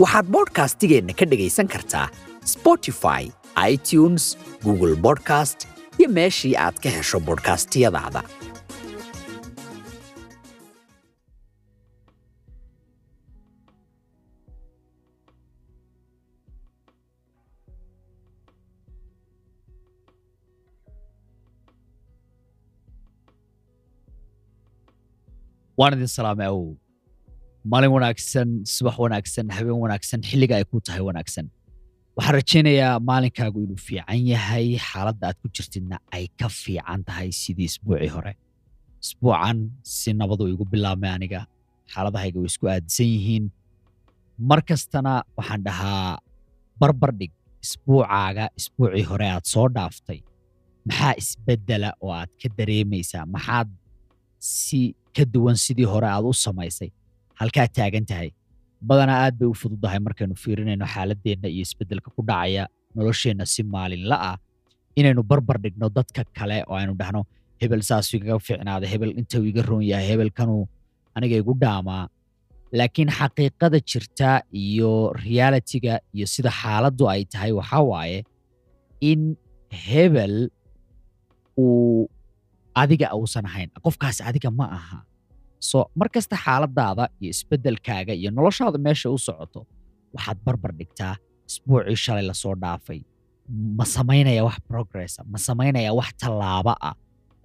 waxaad bodhkastigeenna ka dhegaysan kartaa spotify itunes google bodcast iyo meeshii aad ka hesho bodhkastiyadaada waan idin salaamay awow maalin wanaagsan subax wanaagsan habeen wanaagsan xilliga ay ku tahay wanaagsan. Waxaan rajaynayaa maalinkaagu inuu fiican yahay xaaladda aad ku jirtidna ay ka fiican tahay sidii isbuucii hore. Isbuucan si nabadu igu bilaabmay aniga xaaladahayga way isku aadisan yihiin. Mar kastana waxaan dhahaa barbar dhig isbuucaaga isbuucii hore aad soo dhaaftay maxaa isbeddela oo aad ka dareemaysaa maxaad si ka duwan sidii hore aad u samaysay halkaad taagan tahay badanaa aad bay u fududahay markaynu fiirinayno xaaladeenna iyo isbeddelka ku dhacaya nolosheenna si maalinla ah. Inaynu barbar dhigno dadka kale oo aynu dhahno hebel saasuu igaga fiicnaada hebel intuu iga roon yahay hebelkanuu aniga igu dhaamaa laakiin xaqiiqada jirta iyo realitiga iyo sida xaaladdu ay tahay waxaa waaye in hebel uu adiga uusan ahayn qofkaas adiga ma aha so mar kasta xaaladaada iyo isbeddelkaaga iyo noloshaada meesha u socoto waxaad barbar dhigtaa isbuucii shalay la soo dhaafay. Ma samaynaya wax progressa ma samaynaya wax tallaaba ah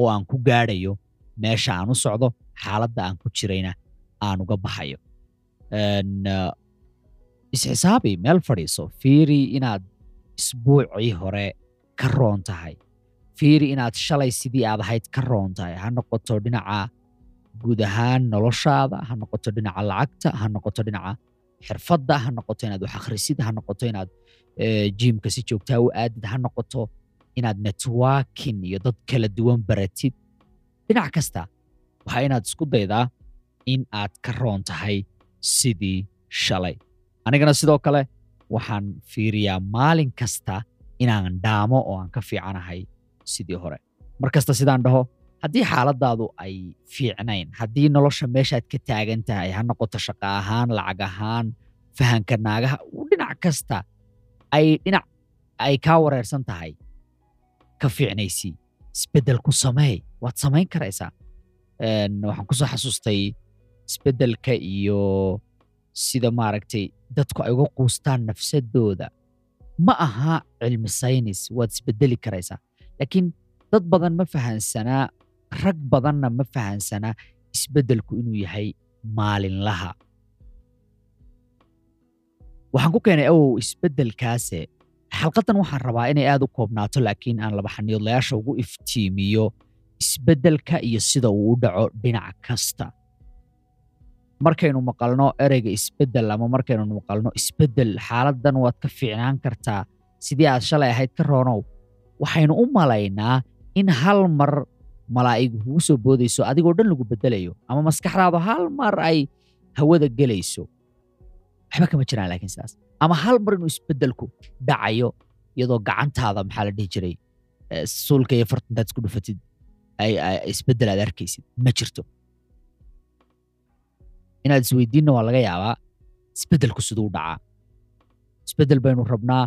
oo aan ku gaadhayo meesha aan u socdo xaaladda aan ku jirayna aan uga baxayo. Isxisaabi meel fadhiiso. Fiiri inaad isbuucii hore ka roon tahay. Fiiri inaad shalay sidii aad ahayd ka roon tahay. Ha noqoto dhinaca guud ahaan noloshaada ha noqoto dhinaca lacagta ha noqoto dhinaca xirfadda ha noqoto inaad wax akhrisid ha noqoto inaad jiimka si joogtaa u aadid ha noqoto inaad networking iyo dad kala duwan baratid dhinac kasta waxaa inaad isku daydaa in aad ka roon tahay sidii shalay anigana sidoo kale waxaan fiiriyaa maalin kasta inaan dhaamo oo aan ka fiicanahay sidii hore mar kasta sidaan dhaho haddii xaaladaadu ay fiicnayn haddii nolosha meeshaad ka taagan tahay ha noqoto shaqo ahaan lacag ahaan fahanka naagaha dhinac kasta ay dhinac ay kaa wareersan tahay ka fiicnaysii isbeddel ku sameey waad samayn karaysaa. Waxaan ku soo xasuustay isbeddelka iyo sida maaragtay dadku ay uga quustaan nafsadooda. Ma aha cilmi saynis waad isbeddeli karaysaa. Laakiin dad badan ma fahansanaa rag badanna ma fahansanaa isbeddelku inuu yahay maalinlaha. Waxaan ku keenay awow isbeddelkaase xalqaddan waxaan rabaa inay aad u koobnaato laakiin aan laba xaniidlayaasha ugu iftiimiyo isbeddelka iyo sida uu u dhaco dhinac kasta. Markaynu maqalno ereyga isbeddel ama markaynu maqalno isbeddel xaaladdan waad ka fiicnaan kartaa. Sidii aad shalay ahayd ka roonow waxaynu u malaynaa in hal mar malaa'igu kugu soo boodayso adigoo dhan lagu beddelayo ama maskaxdaadu hal mar ay hawada gelayso waxba kama jiraan laakiin sidaas ama hal mar inuu isbeddelku dhacayo iyadoo gacantaada maxaa la dhihi jiray suulka iyo fartantaad isku dhufatid isbeddel aad arkaysid ma jirto. Inaad isweydiinna waa laga yaabaa isbeddelku siduu dhacaa. Isbeddel baynu rabnaa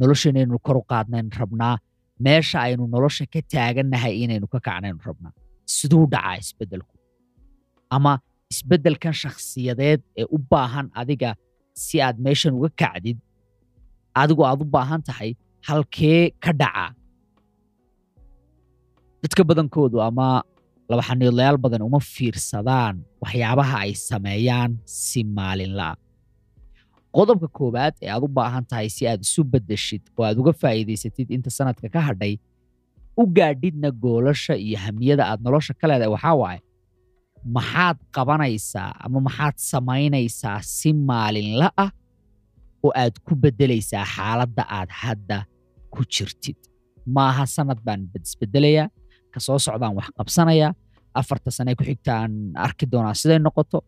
nolosheenna inaynu kor u qaadnayn rabnaa meesha aynu nolosha ka taagannahay inaynu ka kacnaynu rabnaa siduu dhacaa isbeddelku ama isbeddelkan shakhsiyadeed ee u baahan adiga si aad meeshan uga kacdid adigu aad u baahan tahay halkee ka dhacaa dadka badankoodu ama laba xaniidlayaal badan uma fiirsadaan waxyaabaha ay sameeyaan si maalinla'a qodobka koowaad ee aad u baahan tahay si aad isu beddeshid oo aad uga faa'iidaysatid inta sanadka ka hadhay u gaadhidna goolasha iyo hamiyada aad nolosha ka leedahay. Waxaa waaye maxaad qabanaysaa ama maxaad samaynaysaa si maalinla ah oo aad ku beddelaysaa xaaladda aad hadda ku jirtid. Maaha sanad baan isbeddelayaa ka soo socdaan wax qabsanayaa afarta sane ku xigtaan arki doonaa siday noqoto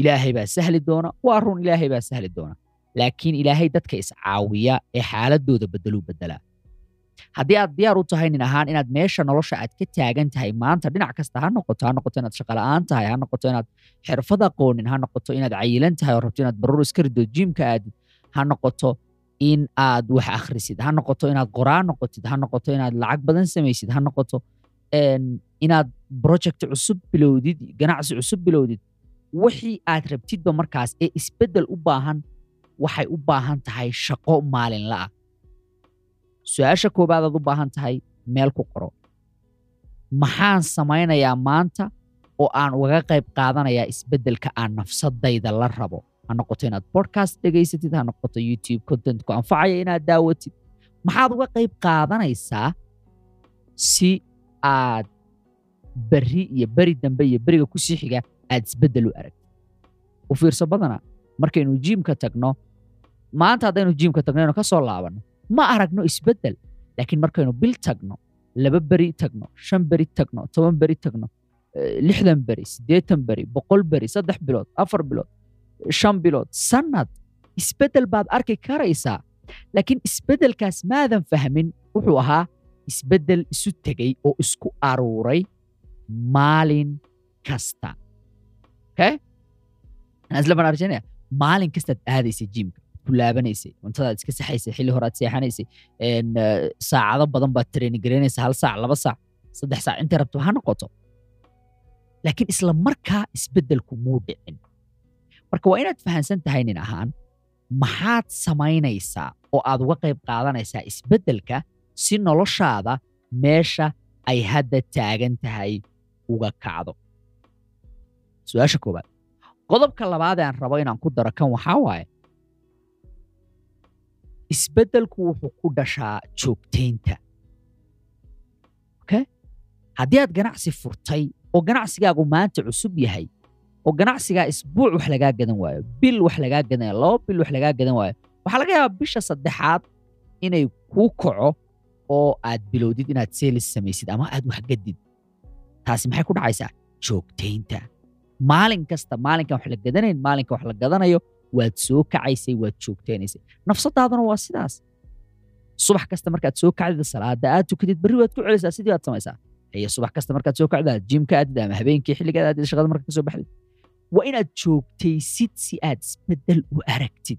ilaahay baa sahli doona waa run ilaahay baa sahli doona laakiin ilaahay dadka iscaawiya ee xaaladooda beddeluu beddelaa haddii aad diyaar u tahay nin ahaan inaad meesha nolosha aad ka taagan tahay maanta dhinac kasta ha noqoto ha noqoto inaad shaqola'aan tahay ha noqoto inaad xirfad aqoonin ha noqoto inaad cayilan tahay oo rabto inaad baruur iska rido jiimka aadid ha noqoto in aad wax akhrisid ha noqoto inaad qoraan noqotid ha noqoto inaad lacag badan samaysid ha noqoto inaad project cusub bilowdid ganacsi cusub bilowdid wixii aad rabtidba markaas ee isbeddel u baahan waxay u baahan tahay shaqo maalinla ah. Su'aasha koobaad aad u baahan tahay meel ku qoro. Maxaan samaynayaa maanta oo aan ugaga qayb qaadanayaa isbeddelka aan nafsadayda la rabo. Ha noqoto inaad bodcast dhegaysatid ha noqoto youtube content ku anfacaya inaad daawatid. Maxaad uga qayb qaadanaysaa si aad berri iyo beri dambe iyo beriga ku sii xiga aad isbeddel u aragtid. U fiirso badana markaynu jiimka tagno maanta haddaynu jiimka tagno inu ka soo laabanno ma aragno isbeddel laakiin markaynu bil tagno laba beri tagno shan beri tagno toban beri tagno lixdan beri siddeetan beri boqol beri saddex bilood afar bilood shan bilood sannad isbeddel baad arki karaysaa. Laakiin isbeddelkaas maadan fahmin wuxuu ahaa isbeddel isu tegey oo isku aruuray maalin kasta. Maalin kastaad aadaysay jiimka ku laabanaysay cuntadaad iska saxaysay xilli horaad seexanaysay saacado badan baad training hal saac laba saac saddex saac intay rabto ha noqoto. Laakiin isla markaa isbeddelku muu dhicin. Marka waa inaad fahansan tahay nin ahaan maxaad samaynaysaa oo aad uga qayb qaadanaysaa isbeddelka si noloshaada meesha ay hadda taagan tahay uga kacdo su'aasha koowaad qodobka labaad ee aan rabo inaan ku daro kan waxaa waaye isbeddelku wuxuu ku dhashaa joogtaynta haddii aad ganacsi furtay oo ganacsigaagu maanta cusub yahay oo ganacsigaa isbuuc wax lagaa gadan waayo bil wax lagaa gadan laba bil wax lagaa gadan waayo waxaa laga yaabaa bisha saddexaad inay kuu kaco oo aad bilowdid inaad seelis samaysid ama aad wax gadid taasi maxay ku dhacaysaa? Joogtaynta maalin kasta maalinkan wax la gadanayn maalinka wax la gadanayo waad soo kacaysay waad joogtaynaysay nafsadaaduna waa sidaas. Subax kasta markaad soo kacdid salaada aad tukadid berri waad ku celisaa sidii waad samaysaa. Iyo subax kasta markaad soo kacdid aad jiimka aadid ama habeenkii xilligaad aadid shaqada markaad ka soo baxdid waa inaad joogtaysid si aad isbeddel u aragtid.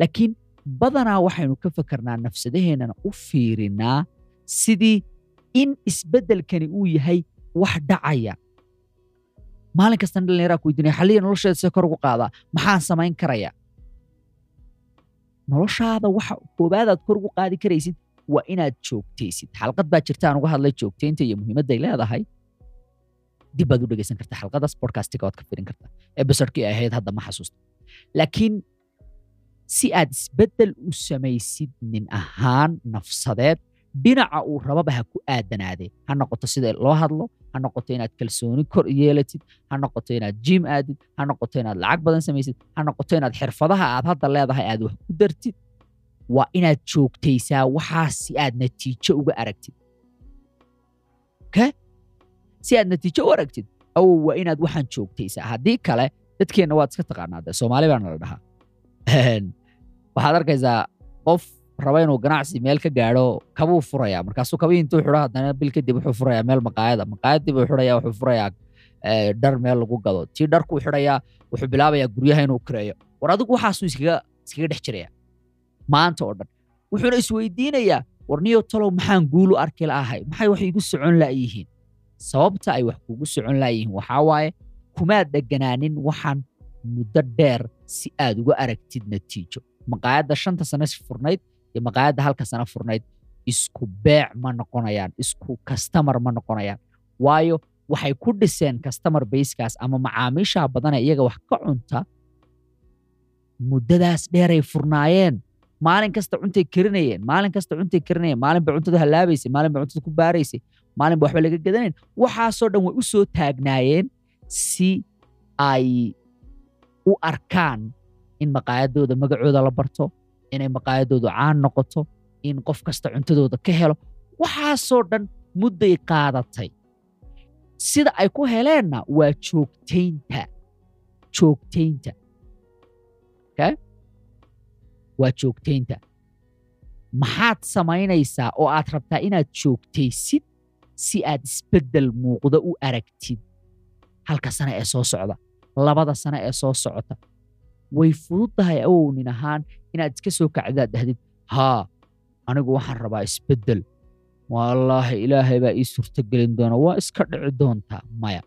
Laakiin badanaa waxaynu ka fakarnaa nafsadaheennana u fiirinaa sidii in isbeddelkani uu yahay wax dhacaya maalin kastana dhallinyaraa ku weydiinaya xalliya nolosheeda see kor ugu qaadaa maxaan samayn karayaa. Noloshaada waxa koobaadaad kor ugu qaadi karaysid waa inaad joogtaysid. Xalqad baa jirta uga hadlay joogtaynta iyo muhiimadday leedahay. Dib baad u dhegaysan kartaa xalqadaas bodcastiga waad ka firin kartaa. Episodkii ahayd hadda ma xasuusto. Laakiin si aad isbeddel u samaysid nin ahaan nafsadeed dhinaca uu rababa ha ku aadanaadee ha noqoto sida loo hadlo ha noqoto inaad kalsooni kor yeelatid ha noqoto inaad jiim aadid ha noqoto inaad lacag badan samaysid ha noqoto inaad xirfadaha aad hadda leedahay aad wax ku dartid waa inaad joogtaysaa waxaas aad natiijo uga aragtid. Si aad natiijo u aragtid awow waa inaad waxaan joogtaysaa. Haddii kale dadkeenna waad iska taqaanaa de soomaali baana la dhahaa. Waxaad arkaysaa qof raba inuu ganacsi meel ka gaadho kabuu furaya markaasuu kabii intuu xidho haddana bil kadib wuxuu furayaa meel maqaayada. Maqaayadii buu xidhaya wuxuu furayaa dhar meel lagu gado. Tii dharkuu xidhayaa wuxuu bilaabayaa guryaha inuu kireeyo. War adigu waxaasuu iskaga iskaga dhex jiraya maanta oo dhan. Wuxuuna isweydiinayaa war niyo talow maxaan guulu arki la'ahay maxay wax igu socon la'yihiin sababta ay wax kugu socon la'yihiin waxaa waaye kumaad deganaanin waxaan muddo dheer si aad uga aragtid natiijo. Maqaayadda shanta sano furnayd iyo maqaayadda halka sano furnayd isku beec ma noqonayaan isku kastamar ma noqonayaan. Waayo waxay ku dhiseen kastamar bayskaas ama macaamiishaha badane iyaga wax ka cunta muddadaas dheeray furnaayeen. Maalin kasta cuntay karinayeen maalin kasta cuntay karinayeen maalin bay cuntada halaabaysay maalin bay cuntada ku baaraysay maalin ba waxba laga gadanayn. Waxaasoo dhan way u soo taagnaayeen si ay u arkaan in maqaayadooda magacooda la barto inay maqaayadoodu caan noqoto in qof kasta cuntadooda ka helo waxaasoo dhan mudday qaadatay. Sida ay ku heleenna waa joogtaynta joogtaynta waa joogtaynta maxaad samaynaysaa oo aad rabtaa inaad joogtaysid si aad isbeddel muuqda u aragtid? Halka sane ee soo socda labada sane ee soo socota way fududdahay awownin ahaan inaad iska soo kacdaad dhahdid. Haa anigu waxaan rabaa isbeddel. Wallaahi ilaahay baa ii suurtogelin doona. Waa iska dhici doontaa maya.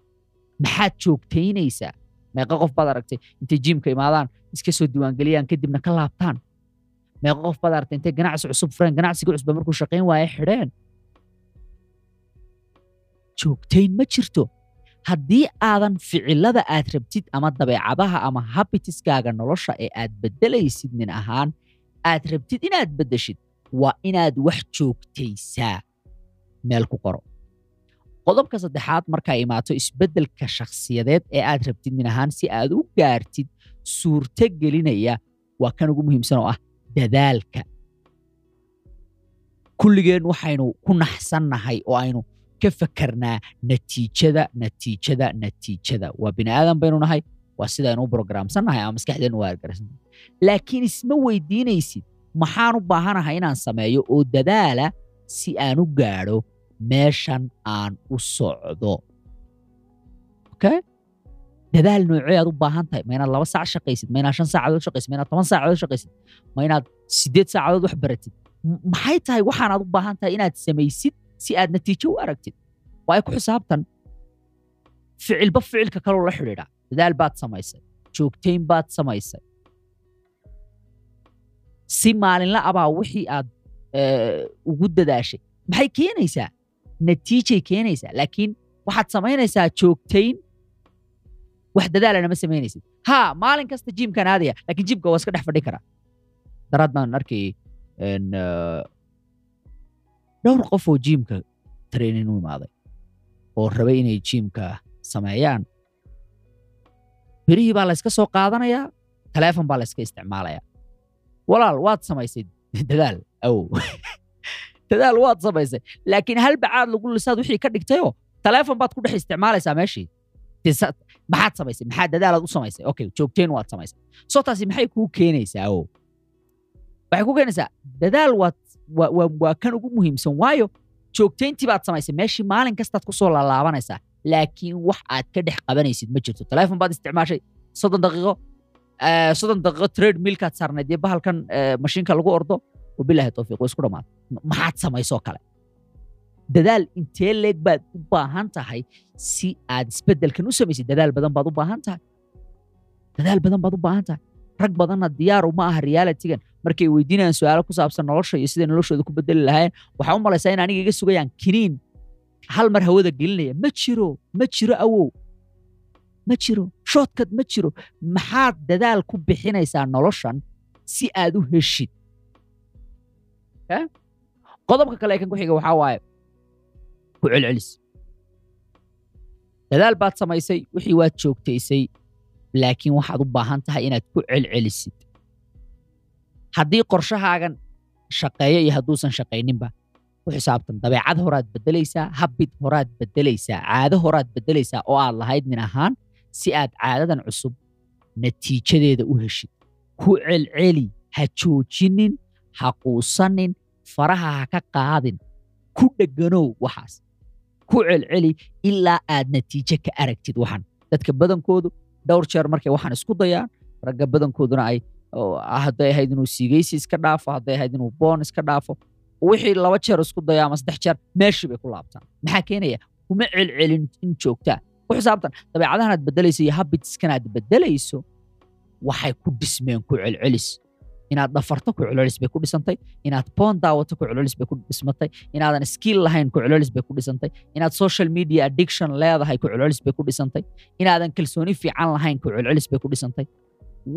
Maxaad joogtaynaysaa meeqa qof baad aragtay intay jiimka imaadaan iska soo diiwaangeliyaan kadibna ka laabtaan. Meeqa qof baad aragtay intay ganacsi cusub fureen ganacsiga cusba markuu shaqayn waaye xidheen. Joogtayn ma jirto haddii aadan ficilada aad rabtid ama dabeecadaha ama habitiskaaga nolosha ee aad beddelaysid nin ahaan aad rabtid inaad beddeshid waa inaad wax joogtaysaa. Meel ku qoro. Qodobka saddexaad markaa imaato isbeddelka shakhsiyadeed ee aad rabtid nin ahaan si aad u gaartid suurto gelinaya waa kan ugu muhiimsan oo ah dadaalka. Kulligeen waxaynu ku naxsannahay oo aynu ka fakarnaa natiijada natiijada natiijada. Waa bini aadan baynu nahay waa sidaynu u brograamsannahay ama maskaxdeennu waa argarsannahay laakiin isma weydiinaysid maxaan u baahanahay inaan sameeyo oo dadaala si aan u gaadho meeshan aan u socdo. Okay? dadaal noocee aad u baahan tahay? Ma inaad laba saac shaqaysid ma shan saacadood shaqaysid ma toban saacadood shaqaysid ma inaad saacadood wax baratid. Maxay tahay waxaanaad u baahan tahay inaad samaysid si aad natiijo u aragtid waayo ku xisaabtan ficilba ficilka kaloo la xidhiidha. Dadaal baad samaysay joogtayn baad samaysay. Si maalinla abaa wixii aad ugu dadaashay. Maxay keenaysaa? Natiijay keenaysaa. Laakiin waxaad samaynaysaa joogtayn wax dadaalana ma samaynaysid. Haa maalin kasta jiimkan aadaya laakiin jiimka waa iska dhex fadhi karaa. Daraad baan arkayay dhowr qof oo jiimka training u imaaday oo rabay inay jiimka sameeyaan birihii baa la yska soo qaadanayaa taleefon baa la yska isticmaalayaa walaal waad samaysay dadaal? Awow. Dadaal waad samaysay. Laakiin hal bacaad lagu lisaad wixii ka dhigtayoo taleefon baad ku dhex isticmaalaysaa meeshii. Maxaad samaysay? Maxaa dadaalaad u samaysay? Okay joogteen waad samaysay. Soo taasi maxay kuu keenaysaa? Awow. Waxay ku keenaysaa dadaal waad waa kan ugu muhiimsan waayo joogtayntii baad samaysay meeshii maalin kastaad ku soo laalaabanaysaa laakiin wax aad ka dhex qabanaysid ma jirto. Taleefon baad isticmaashay soddon daqiiqo soddon daqiiqo trade milkaad saarnayd iyo bahalkan mashiinka lagu ordo wabilaahi towfiiq way isku dhammaad maxaad samaysoo kale. Dadaal intee leeg baad u baahan tahay si aad isbeddelkan u samaysid? Dadaal badan baad u baahan tahay? Dadaal badan baad u baahan tahay rag badanna diyaar uma aha realitigan markay weydiinayaan su'aalo ku saabsan nolosha iyo siday noloshooda ku bedeli lahaayeen waxaa u malaysaa in aniga iga sugayaan kiniin. Hal mar hawada gelinaya ma jiro ma jiro awow ma jiro shoodkad ma jiro maxaad dadaal ku bixinaysaa noloshan si aad u heshid? Qodobka kale ee kan ku xiga waxaa waaye ku celcelis. Dadaal baad samaysay wixii waad joogtaysay laakiin waxaad u baahan tahay inaad ku celcelisid. Haddii qorshahaagan shaqeeyo iyo hadduusan shaqayninba ku xisaabtan dabeecad horaad beddelaysaa habid horaad beddelaysaa caado horaad beddelaysaa oo aad lahayd nin ahaan si aad caadadan cusub natiijadeeda u heshid. Ku celceli ha joojinin ha quusanin faraha ha ka qaadin ku dheganow waxaas. Ku celceli ilaa aad natiijo ka aragtid waxan. Dadka badankoodu dhowr jeer markay waxaan isku dayaan ragga badankooduna ay hadday ahayd inuu siigaysi iska dhaafo hadday ahayd inuu boon iska dhaafo wixii laba jeer isku dayo ama saddex jeer meeshii bay ku laabtaan. Maxaa keenaya? Kuma celcelin in joogtaa. Ku xisaabtan dabeecadahan aad beddelayso iyo habitskan aad beddelayso waxay ku dhismeen ku celcelis inaad dhafarto ku celcelis bay ku dhisantay inaad boon daawato ku celcelis bay ku dhismatay inaadan skill lahayn ku celcelis bay ku dhisantay inaad social media addiction leedahay ku celcelis bay ku dhisantay inaadan kalsooni fiican lahayn ku celcelis bay ku dhisantay.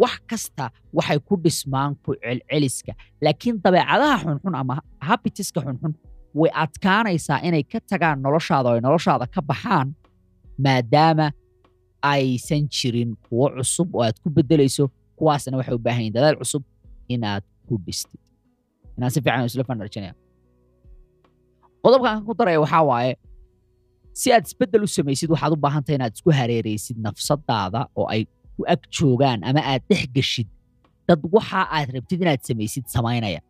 Wax kasta waxay ku dhismaan ku celceliska laakiin dabeecadaha xunxun ama habitiska xunxun way adkaanaysaa inay ka tagaan noloshaada oo ay noloshaada ka baxaan maadaama aysan jirin kuwo cusub oo aad ku bedelayso kuwaasna waxay u baahan yihiin dadaal cusub inaad ku dhistid inaan si fiican isla fanarjinaya qodobkan ku daraya waxaa waaye si aad isbeddel u samaysid waxaad u baahantahay inaad isku hareeraysid nafsadaada oo ay ku ag joogaan ama aad dhex geshid dad waxa aad rabtid inaad samaysid samaynaya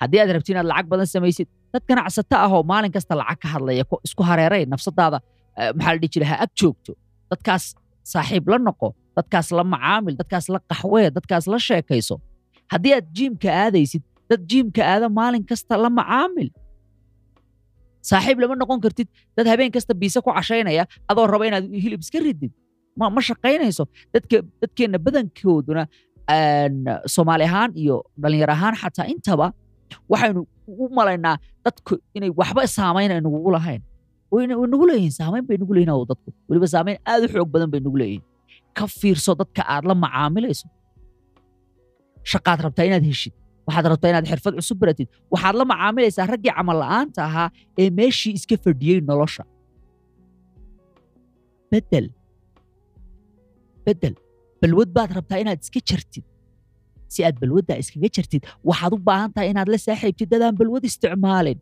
haddii aad rabtid inaad lacag badan samaysid dad ganacsato ah oo maalin kasta lacag ka hadlaya isku hareeray nafsadaada maxaa la dhihi jira ha ag joogto dadkaas saaxiib la noqo dadkaas la macaamil dadkaas la qaxwee dadkaas la sheekayso haddii aad jiimka aadaysid dad jiimka aada maalin kasta la macaamil saaxiib lama noqon kartid dad habeen kasta biise ku cashaynaya adoo raba inaad hilib iska ridid. Ma, shaqaynayso. Dadkeenna badankooduna soomaali ahaan iyo dhalinyar ahaan xataa intaba waxaynu u malaynaa dadku inay waxba saamayn ay nugugu lahayn. Way nagu leeyihiin saamayn bay nugu leeyihiin dadku. Weliba saamayn aad u xoog badan bay nugu leeyihiin ka fiirso dadka aad la macaamilayso shaqaad rabtaa inaad heshid. Waxaad rabtaa inaad xirfad cusub baratid waxaad la macaamilaysaa raggii camal la'aanta ahaa ee meeshii iska fadhiyey nolosha. Bedel bedel balwad baad rabtaa inaad iska jartid. Si aad balwaddaa iskaga jartid waxaad u baahan tahay inaad la saaxiibtid dadaan balwad isticmaalin.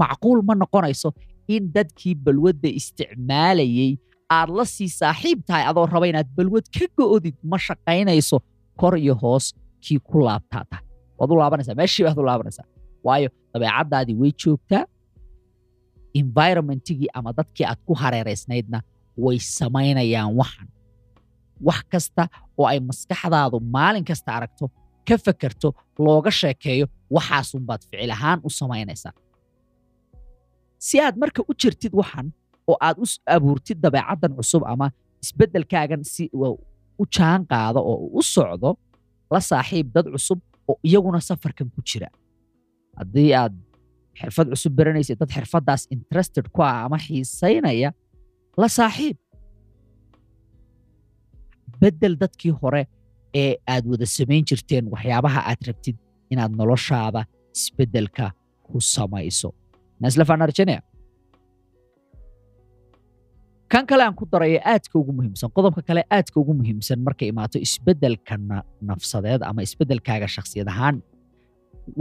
Macquul ma noqonayso in dadkii balwadda isticmaalayey aad la sii saaxiib tahay adoo raba inaad balwad ka go'odid ma shaqaynayso kor iyo hoos kii ku laabtaa tahay waad u laabanaysaa meeshii baad u laabanaysaa. Waayo dabeecaddaadii way joogtaa environmentigii ama dadkii aad ku hareeraysnaydna way samaynayaan waxan. Wax kasta oo ay maskaxdaadu maalin kasta aragto ka fakerto looga sheekeeyo waxaasunbaad ficil ahaan u samaynaysaa. Si aad marka u jirtid waxan oo aad u abuurtid dabeecaddan cusub ama isbeddelkaagan si u jaan qaado oo u socdo la saaxiib dad cusub oo iyaguna safarkan ku jira. Haddii aad xirfad cusub baranaysid dad xirfaddaas interested ku ah ama xiisaynaya la saaxiib. Beddel dadkii hore ee aad wada samayn jirteen waxyaabaha aad rabtid inaad noloshaada isbeddelka ku samayso. Naslafanarjania kan kale aan ku darayo aadka ugu muhiimsan qodobka kale aadka ugu muhiimsan markay imaato isbeddelka nafsadeed ama isbeddelkaaga shakhsiyad ahaan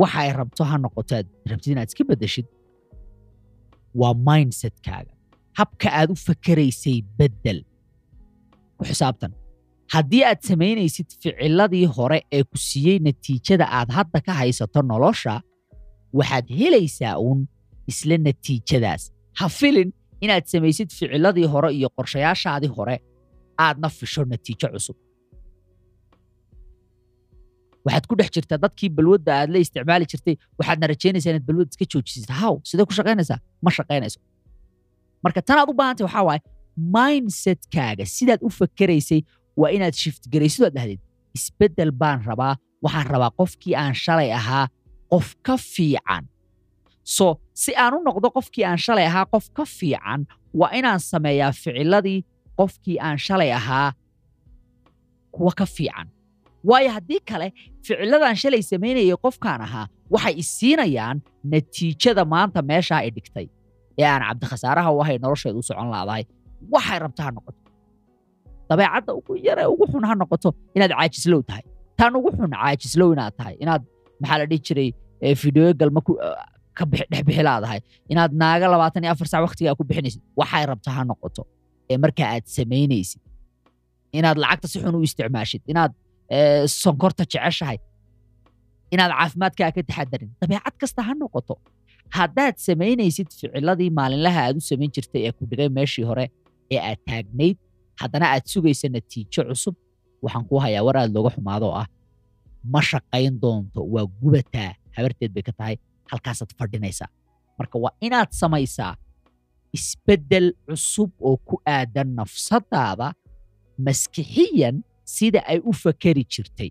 waxa ay rabto ha noqoto aad rabtid inaad iska beddeshid waa mindsetkaaga. Habka aad u fakeraysay beddel. Ku xisaabtan haddii aad samaynaysid ficiladii hore ee ku siiyey natiijada aad hadda ka haysato nolosha waxaad helaysaa uun isla natiijadaas. Ha filin inaad samaysid ficiladii hore iyo qorshayaashaadii hore aadna fisho natiijo cusub. Waxaad ku dhex jirtaa dadkii balwadda aad la isticmaali jirtay waxaadna rajaynaysaa inaad balwad iska joojisid haw sidee ku shaqaynaysaa? Ma shaqaynayso. Marka tanaad u baahantay waxaa waaye mindsetkaaga sidaad u fakeraysay waa inaad shift garaysid oad dhahdid isbeddel baan rabaa waxaan rabaa qofkii aan shalay ahaa qof ka fiican so si aan u noqdo qofkii aan shalay ahaa qof ka fiican waa inaan sameeyaa ficiladii qofkii aan shalay ahaa kuwa ka fiican. Waayo haddii kale ficiladaan shalay samaynayay qofkaan ahaa waxay isiinayaan natiijada maanta meeshaa i dhigtay ee aan cabdikhasaaraha u ahay nolosheedu u socon laadahay. Waxay rabta ha noqoto. Dabeecadda ugu yare ugu xun ha noqoto inaad caajislow tahay. Tan ugu xun caajislow inaad tahay. Inaad maxaa la dhihi jiray fideoyo galma ka dhexbixi laadahay. Inaad naaga labaatan iyo afar sac waktigaa ku bixinaysid waxay rabta ha noqoto ee marka aad samaynaysid. Inaad lacagta si xun u isticmaashid inaad sonkorta jeceshahay inaad caafimaadkaa ka taxadarin dabeecad kasta ha noqoto. Haddaad samaynaysid ficiladii maalinlaha aad u samayn jirtay ee ku dhigay meeshii hore ee aad taagnayd haddana aad sugaysa natiijo cusub waxaan kuu hayaa war aad looga xumaado oo ah. Ma shaqayn doonto waa gubataa. Habarteed bay ka tahay halkaasaad fadhinaysaa marka waa inaad samaysaa isbeddel cusub oo ku aadan nafsadaada maskixiyan sida ay u fakeri jirtay.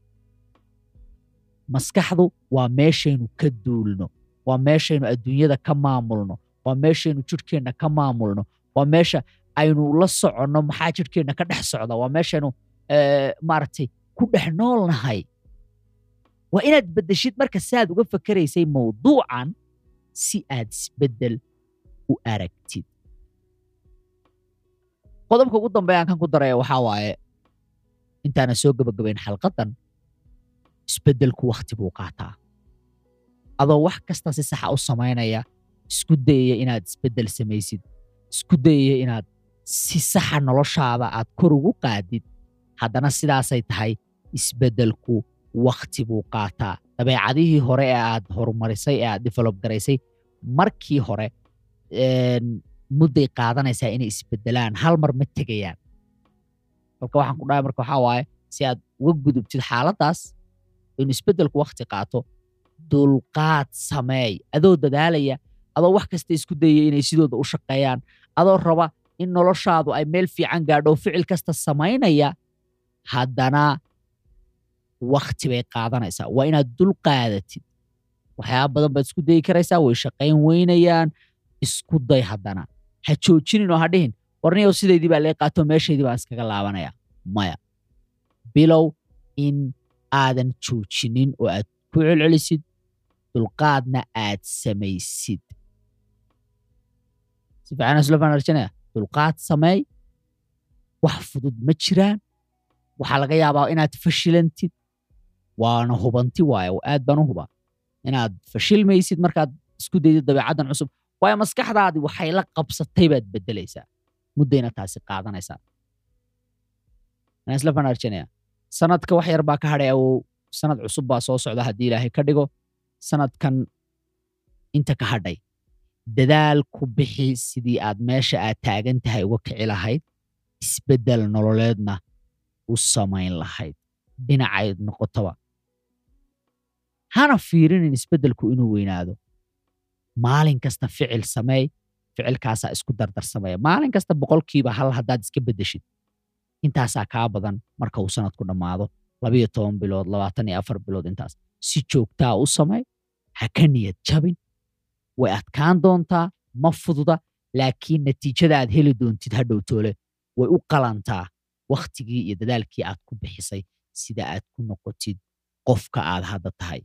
Maskaxdu waa meeshaynu ka duulno waa meeshaynu adduunyada ka maamulno waa meeshaynu jidhkeenna ka maamulno waa meesha aynu la soconno maxaa jidhkeenna ka dhex socda waa meeshaynu maaragtay ku dhex noolnahay waa inaad beddeshid marka saaad uga fakeraysay mawduucan si aad isbeddel u aragtid. Qodobka ugu dambeeya aan kan ku daraya waxaa waaye intaana soo gebagabayn xalqadan isbeddelku wakhti buu qaataa. Adoo wax kasta si saxa u samaynaya isku dayaya inaad isbeddel samaysid. Isku dayaya inaad si saxa noloshaada aad kor ugu qaadid. Haddana sidaasay tahay isbeddelku wakhti buu qaataa dabeecadihii hore ee aad horumarisay ee aad develop garaysay markii hore mudday qaadanaysaa inay isbeddelaan hal mar ma tegayaan. Halka waxaan ku dhahay marka waxaa waaye si aad uga gudubtid xaaladdaas in isbeddelku wakhti qaato dulqaad sameey. Adoo dadaalaya adoo wax kasta isku dayaya inay sidooda u shaqeeyaan adoo raba in noloshaadu ay meel fiican gaadho ficil kasta samaynaya haddana wakhti bay qaadanaysaa waa inaad dul qaadatid. Waxyaaba badan baad isku dayi karaysaa way shaqayn weynayaan isku day haddana. Ha joojinin oo ha dhihin. Warniyow sidaydii baa lee qaato meeshaydii baan iskaga laabanaya. Maya. Bilow in aadan joojinin oo aad ku celcelisid dulqaadna aad samaysid. Si fiican isla faan arjanaya dulqaad sameey wax fudud ma jiraan. Waxaa laga yaabaa inaad fashilantid waana hubanti waaye aad baan u hubaa inaad fashilmaysid markaad isku daydid dabeecaddan cusub waayo maskaxdaadii waxay la qabsatay baad beddelaysaa muddayna taasi qaadanaysaa isla faan arjanaya sanadka wax yar baa ka hadhay awow sanad cusub baa soo socda haddii ilaahay ka dhigo sanadkan inta ka hadhay dadaal ku bixi sidii aad meesha aad taagan tahay uga kici lahayd isbeddel nololeedna u samayn lahayd dhinacayd noqotaba hana fiirinin isbeddelku inuu weynaado. Maalin kasta ficil sameey ficilkaasaa isku dardar sameeya maalin kasta boqolkiiba hal haddaad iska beddeshid intaasaa kaa badan marka uu sanadku dhammaado. Labayo toban bilood labaatan iyo afar bilood intaas. Si joogtaa u samey ha ka niyad jabin. Way adkaan doontaa ma fududa laakiin natiijada aad heli doontid ha dhowtoole way u qalantaa wakhtigii iyo dadaalkii aad ku bixisay sida aad ku noqotid qofka aad hadda tahay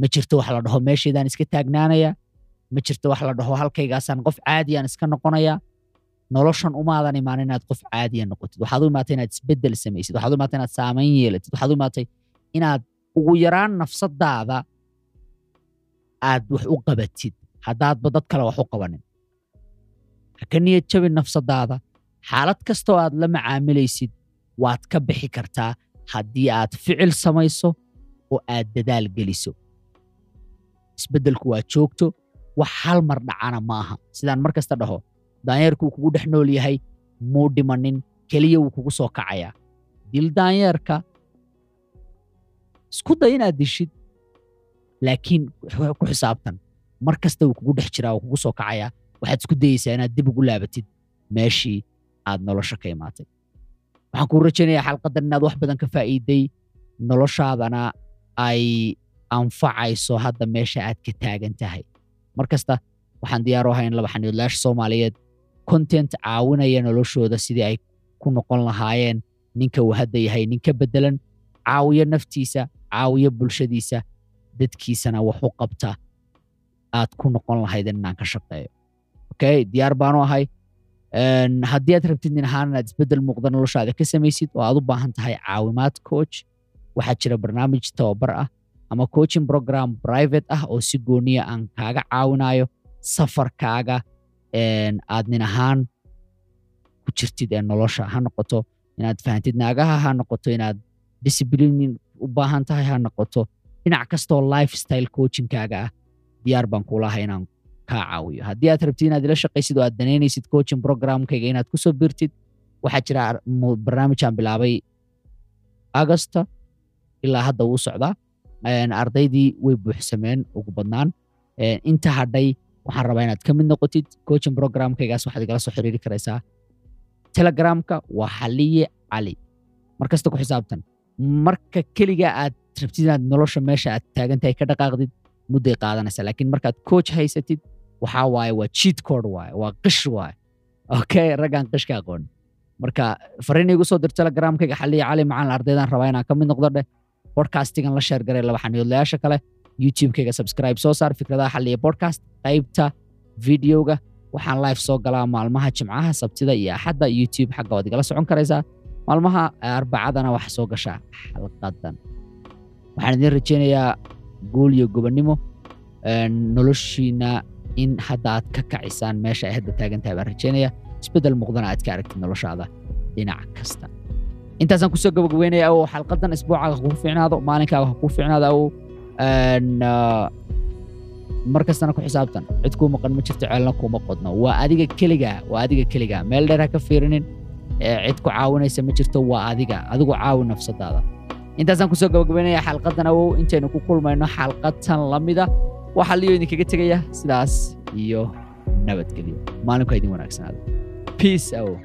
ma jirto wax la dhaho meeshaydaan iska taagnaanaya ma jirto wax la dhaho halkaygaasaan qof caadiyaan iska noqonaya. Noloshan umaadan imaan inaad qof caadiya noqotid. Waxaad u imaatay inaad isbeddel samaysid. Waxaad u imaatay inaad saamayn yeelatid. Waxaad u imaatay inaad ugu yaraan nafsadaada aad wax u qabatid. Haddaadba dad kale wax u qabanin. Ha niyad jabin nafsadaada. Xaalad kastoo aad la macaamilaysid waad ka bixi kartaa haddii aad ficil samayso oo aad dadaal geliso isbeddelku waa joogto wax hal mar dhacana ma aha sidaan mar kasta dhaho daanyeerkuu kugu dhex nool yahay muu dhimanin keliya wuu kugu soo kacayaa. Dil daanyeerka isku day inaad dishid laakiin ku xisaabtan mar kasta wuu kugu dhex jiraa wuu kugu soo kacayaa. Waxaad isku dayeysaa inaad dib ugu laabatid meeshii aad nolosha ka imaatay. Waxaan kuu rajaynayaa xalqadan inaad wax badan ka faa'iiday noloshaadana ay anfacayso hadda meesha aad ka taagan tahay mar kasta waxaan diyaar u ahay in laba xaniidlaasha soomaaliyeed content caawinaya noloshooda sidii ay ku noqon lahaayeen. Ninka uu hadda yahay nin ka beddelan caawiyo naftiisa caawiyo bulshadiisa dadkiisana wax u qabta aad ku noqon lahaydeen inaan ka shaqeeyo. Okay diyaar baanu ahay. Haddii aad rabtid nin ahaan inaad isbeddel muuqda noloshaada ka samaysid oo aad u baahan tahay caawimaad coach waxaa jira barnaamij tababar ah ama coaching program private ah oo si gooniya aan kaaga caawinayo safarkaaga aad nin ahaan ku jirtid ee nolosha. Ha noqoto inaad fahantid naagaha ha noqoto inaad disciplinin u baahan tahay ha noqoto dhinac kastoo lifestyle coachingkaaga ah diyaar baan kuulahay inaan kaa caawiyo. Haddii aad rabtid inaad ila shaqaysid oo aad danaynaysid coaching programkayga inaad ku soo birtid waxaa jira barnaamijaan bilaabay agosta ilaa hadda wuu socdaa ardaydii way buuxsameen ugu badnaan. Inta hadhay waxaan rabaa inaad ka mid noqotid coaching programkaygaas waxaad igala soo xiriiri karaysaa. Telegramka waa xaliye cali. Mar kasta ku xisaabtan. Marka keliga aad rabtid inaad nolosha meesha aad taagantahay ka dhaqaaqdid mudday qaadanaysaa laakiin markaad coach haysatid waxaa waaye waa cheat code waaye waa qish waaye. Okay raggaan qishka aqoon. Marka fariin igu soo dir telegramkayga xaliye cali macaan ardaydan rabaa inaan ka mid noqdo dheh bodcastigan la sheer garay laba xaniyoodlayaasha kale youtubekayga subscribe soo saar fikradaha xaliya podcast qaybta videoga waxaan live soo galaa maalmaha jimcaha sabtida iyo axadda youtube xagga waad igala socon karaysaa. Maalmaha arbacadana waxa soo gashaa xalqadan. Waxaan idin rajaynayaa guul iyo gobonnimo noloshiina in hadda aad ka kacisaan meesha ay hadda taagan baan rajaynaya isbeddel muuqdana aad ka aragtid noloshaada dhinac kasta intaasaan ku soo gabagabeynaya oo xalqadan isbuucaaga kuu fiicnaado maalinkaaga ha kuu fiicnaado awow mar kastana ku xisaabtan. Cid kuu maqan ma jirto ceelna kuuma qodno. Waa adiga keligaa waa adiga keligaa meel dheer ha ka fiirinin cid ku caawinaysa ma jirto waa adiga. Adigu caawi nafsadaada. Intaasaan ku soo gabagabeynaya xalqadan awow intaynu ku kulmayno xalqatan lamida waxaa liyo idinkaga tegaya. Sidaas iyo nabadgelyo. Maalinku idin wanaagsanaado peace awow